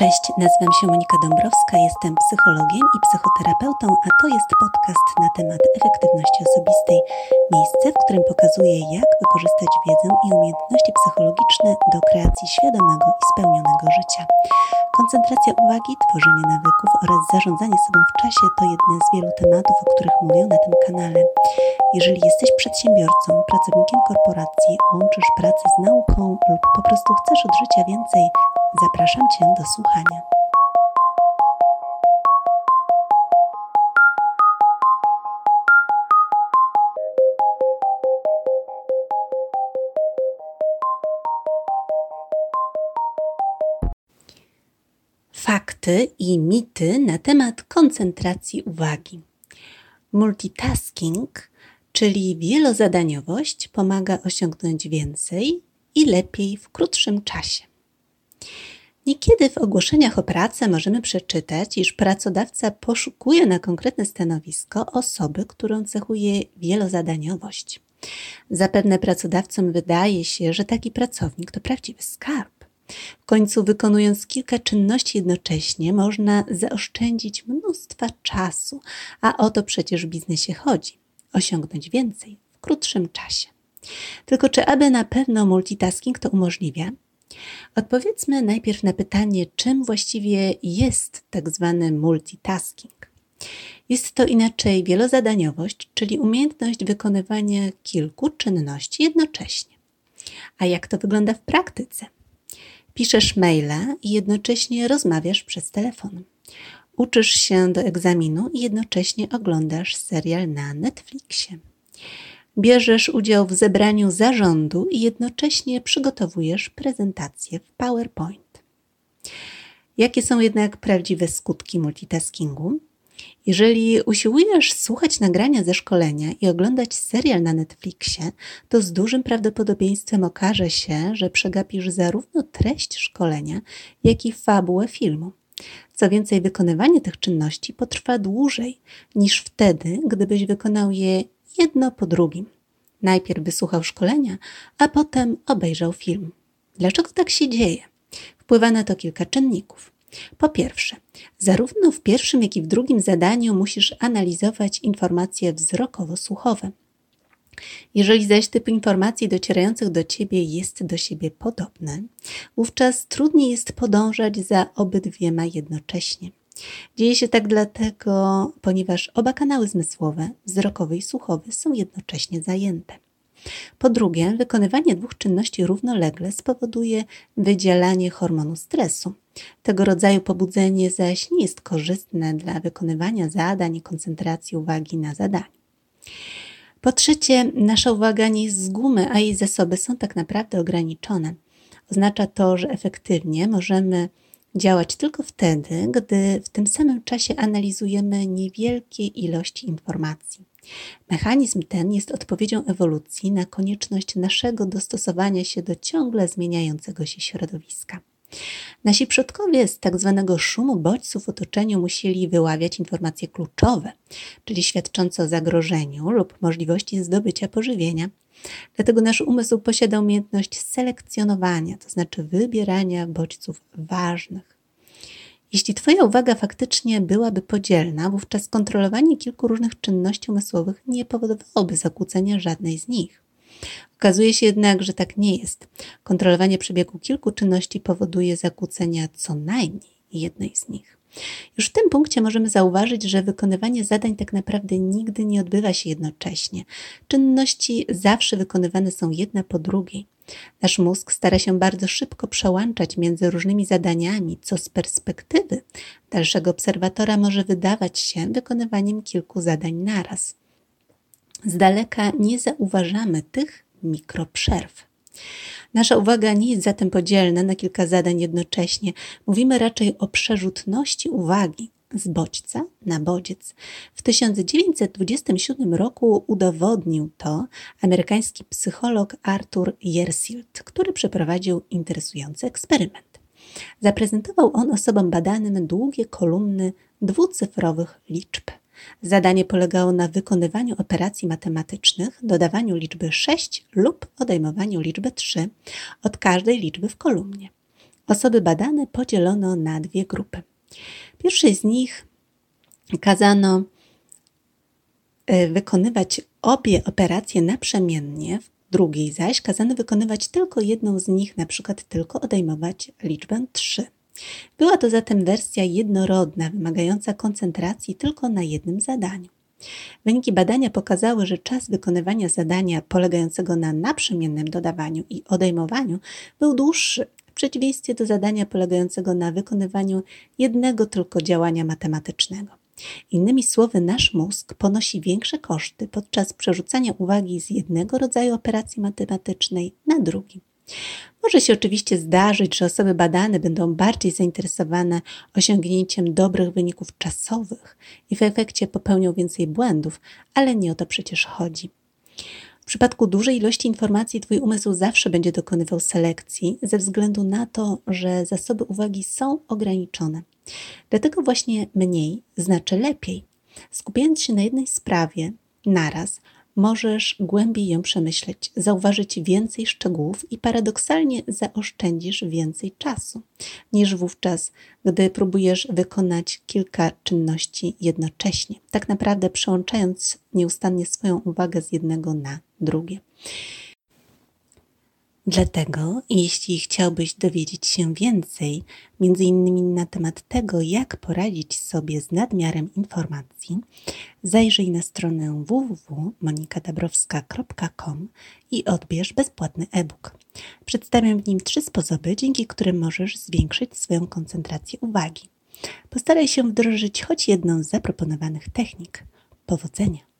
Cześć, nazywam się Monika Dąbrowska, jestem psychologiem i psychoterapeutą, a to jest podcast na temat efektywności osobistej. Miejsce, w którym pokazuję, jak wykorzystać wiedzę i umiejętności psychologiczne do kreacji świadomego i spełnionego życia. Koncentracja uwagi, tworzenie nawyków oraz zarządzanie sobą w czasie to jedne z wielu tematów, o których mówię na tym kanale. Jeżeli jesteś przedsiębiorcą, pracownikiem korporacji, łączysz pracę z nauką lub po prostu chcesz od życia więcej, Zapraszam Cię do słuchania. Fakty i mity na temat koncentracji uwagi. Multitasking, czyli wielozadaniowość, pomaga osiągnąć więcej i lepiej w krótszym czasie. Niekiedy w ogłoszeniach o pracę możemy przeczytać, iż pracodawca poszukuje na konkretne stanowisko osoby, którą cechuje wielozadaniowość. Zapewne pracodawcom wydaje się, że taki pracownik to prawdziwy skarb. W końcu, wykonując kilka czynności jednocześnie, można zaoszczędzić mnóstwa czasu, a o to przecież w biznesie chodzi osiągnąć więcej w krótszym czasie. Tylko czy aby na pewno multitasking to umożliwia? Odpowiedzmy najpierw na pytanie, czym właściwie jest tak zwany multitasking. Jest to inaczej wielozadaniowość, czyli umiejętność wykonywania kilku czynności jednocześnie. A jak to wygląda w praktyce? Piszesz maila i jednocześnie rozmawiasz przez telefon. Uczysz się do egzaminu i jednocześnie oglądasz serial na Netflixie bierzesz udział w zebraniu zarządu i jednocześnie przygotowujesz prezentację w PowerPoint. Jakie są jednak prawdziwe skutki multitaskingu? Jeżeli usiłujesz słuchać nagrania ze szkolenia i oglądać serial na Netflixie, to z dużym prawdopodobieństwem okaże się, że przegapisz zarówno treść szkolenia, jak i fabułę filmu. Co więcej, wykonywanie tych czynności potrwa dłużej niż wtedy, gdybyś wykonał je jedno po drugim. Najpierw wysłuchał szkolenia, a potem obejrzał film. Dlaczego tak się dzieje? Wpływa na to kilka czynników. Po pierwsze, zarówno w pierwszym, jak i w drugim zadaniu musisz analizować informacje wzrokowo-słuchowe. Jeżeli zaś typ informacji docierających do ciebie jest do siebie podobny, wówczas trudniej jest podążać za obydwiema jednocześnie. Dzieje się tak dlatego, ponieważ oba kanały zmysłowe, wzrokowy i słuchowy, są jednocześnie zajęte. Po drugie, wykonywanie dwóch czynności równolegle spowoduje wydzielanie hormonu stresu. Tego rodzaju pobudzenie zaś nie jest korzystne dla wykonywania zadań i koncentracji uwagi na zadaniu. Po trzecie, nasza uwaga nie jest z gumy, a jej zasoby są tak naprawdę ograniczone. Oznacza to, że efektywnie możemy działać tylko wtedy, gdy w tym samym czasie analizujemy niewielkie ilości informacji. Mechanizm ten jest odpowiedzią ewolucji na konieczność naszego dostosowania się do ciągle zmieniającego się środowiska. Nasi przodkowie z tak zwanego szumu bodźców w otoczeniu musieli wyławiać informacje kluczowe, czyli świadczące o zagrożeniu lub możliwości zdobycia pożywienia. Dlatego nasz umysł posiada umiejętność selekcjonowania, to znaczy wybierania bodźców ważnych. Jeśli Twoja uwaga faktycznie byłaby podzielna, wówczas kontrolowanie kilku różnych czynności umysłowych nie powodowałoby zakłócenia żadnej z nich. Okazuje się jednak, że tak nie jest. Kontrolowanie przebiegu kilku czynności powoduje zakłócenia co najmniej jednej z nich. Już w tym punkcie możemy zauważyć, że wykonywanie zadań tak naprawdę nigdy nie odbywa się jednocześnie. Czynności zawsze wykonywane są jedna po drugiej. Nasz mózg stara się bardzo szybko przełączać między różnymi zadaniami, co z perspektywy dalszego obserwatora może wydawać się wykonywaniem kilku zadań naraz. Z daleka nie zauważamy tych mikroprzerw. Nasza uwaga nie jest zatem podzielna na kilka zadań jednocześnie. Mówimy raczej o przerzutności uwagi z bodźca na bodziec. W 1927 roku udowodnił to amerykański psycholog Arthur Yersild, który przeprowadził interesujący eksperyment. Zaprezentował on osobom badanym długie kolumny dwucyfrowych liczb. Zadanie polegało na wykonywaniu operacji matematycznych, dodawaniu liczby 6 lub odejmowaniu liczby 3 od każdej liczby w kolumnie. osoby badane podzielono na dwie grupy. Pierwszej z nich kazano e, wykonywać obie operacje naprzemiennie, w drugiej zaś kazano wykonywać tylko jedną z nich, na przykład tylko odejmować liczbę 3. Była to zatem wersja jednorodna, wymagająca koncentracji tylko na jednym zadaniu. Wyniki badania pokazały, że czas wykonywania zadania polegającego na naprzemiennym dodawaniu i odejmowaniu był dłuższy, w przeciwieństwie do zadania polegającego na wykonywaniu jednego tylko działania matematycznego. Innymi słowy, nasz mózg ponosi większe koszty podczas przerzucania uwagi z jednego rodzaju operacji matematycznej na drugi. Może się oczywiście zdarzyć, że osoby badane będą bardziej zainteresowane osiągnięciem dobrych wyników czasowych i w efekcie popełnią więcej błędów, ale nie o to przecież chodzi. W przypadku dużej ilości informacji Twój umysł zawsze będzie dokonywał selekcji ze względu na to, że zasoby uwagi są ograniczone. Dlatego właśnie mniej znaczy lepiej. Skupiając się na jednej sprawie naraz, możesz głębiej ją przemyśleć, zauważyć więcej szczegółów i paradoksalnie zaoszczędzisz więcej czasu niż wówczas, gdy próbujesz wykonać kilka czynności jednocześnie, tak naprawdę przełączając nieustannie swoją uwagę z jednego na drugie. Dlatego, jeśli chciałbyś dowiedzieć się więcej, innymi na temat tego, jak poradzić sobie z nadmiarem informacji, zajrzyj na stronę www.monikadabrowska.com i odbierz bezpłatny e-book. Przedstawiam w nim trzy sposoby, dzięki którym możesz zwiększyć swoją koncentrację uwagi. Postaraj się wdrożyć choć jedną z zaproponowanych technik. Powodzenia!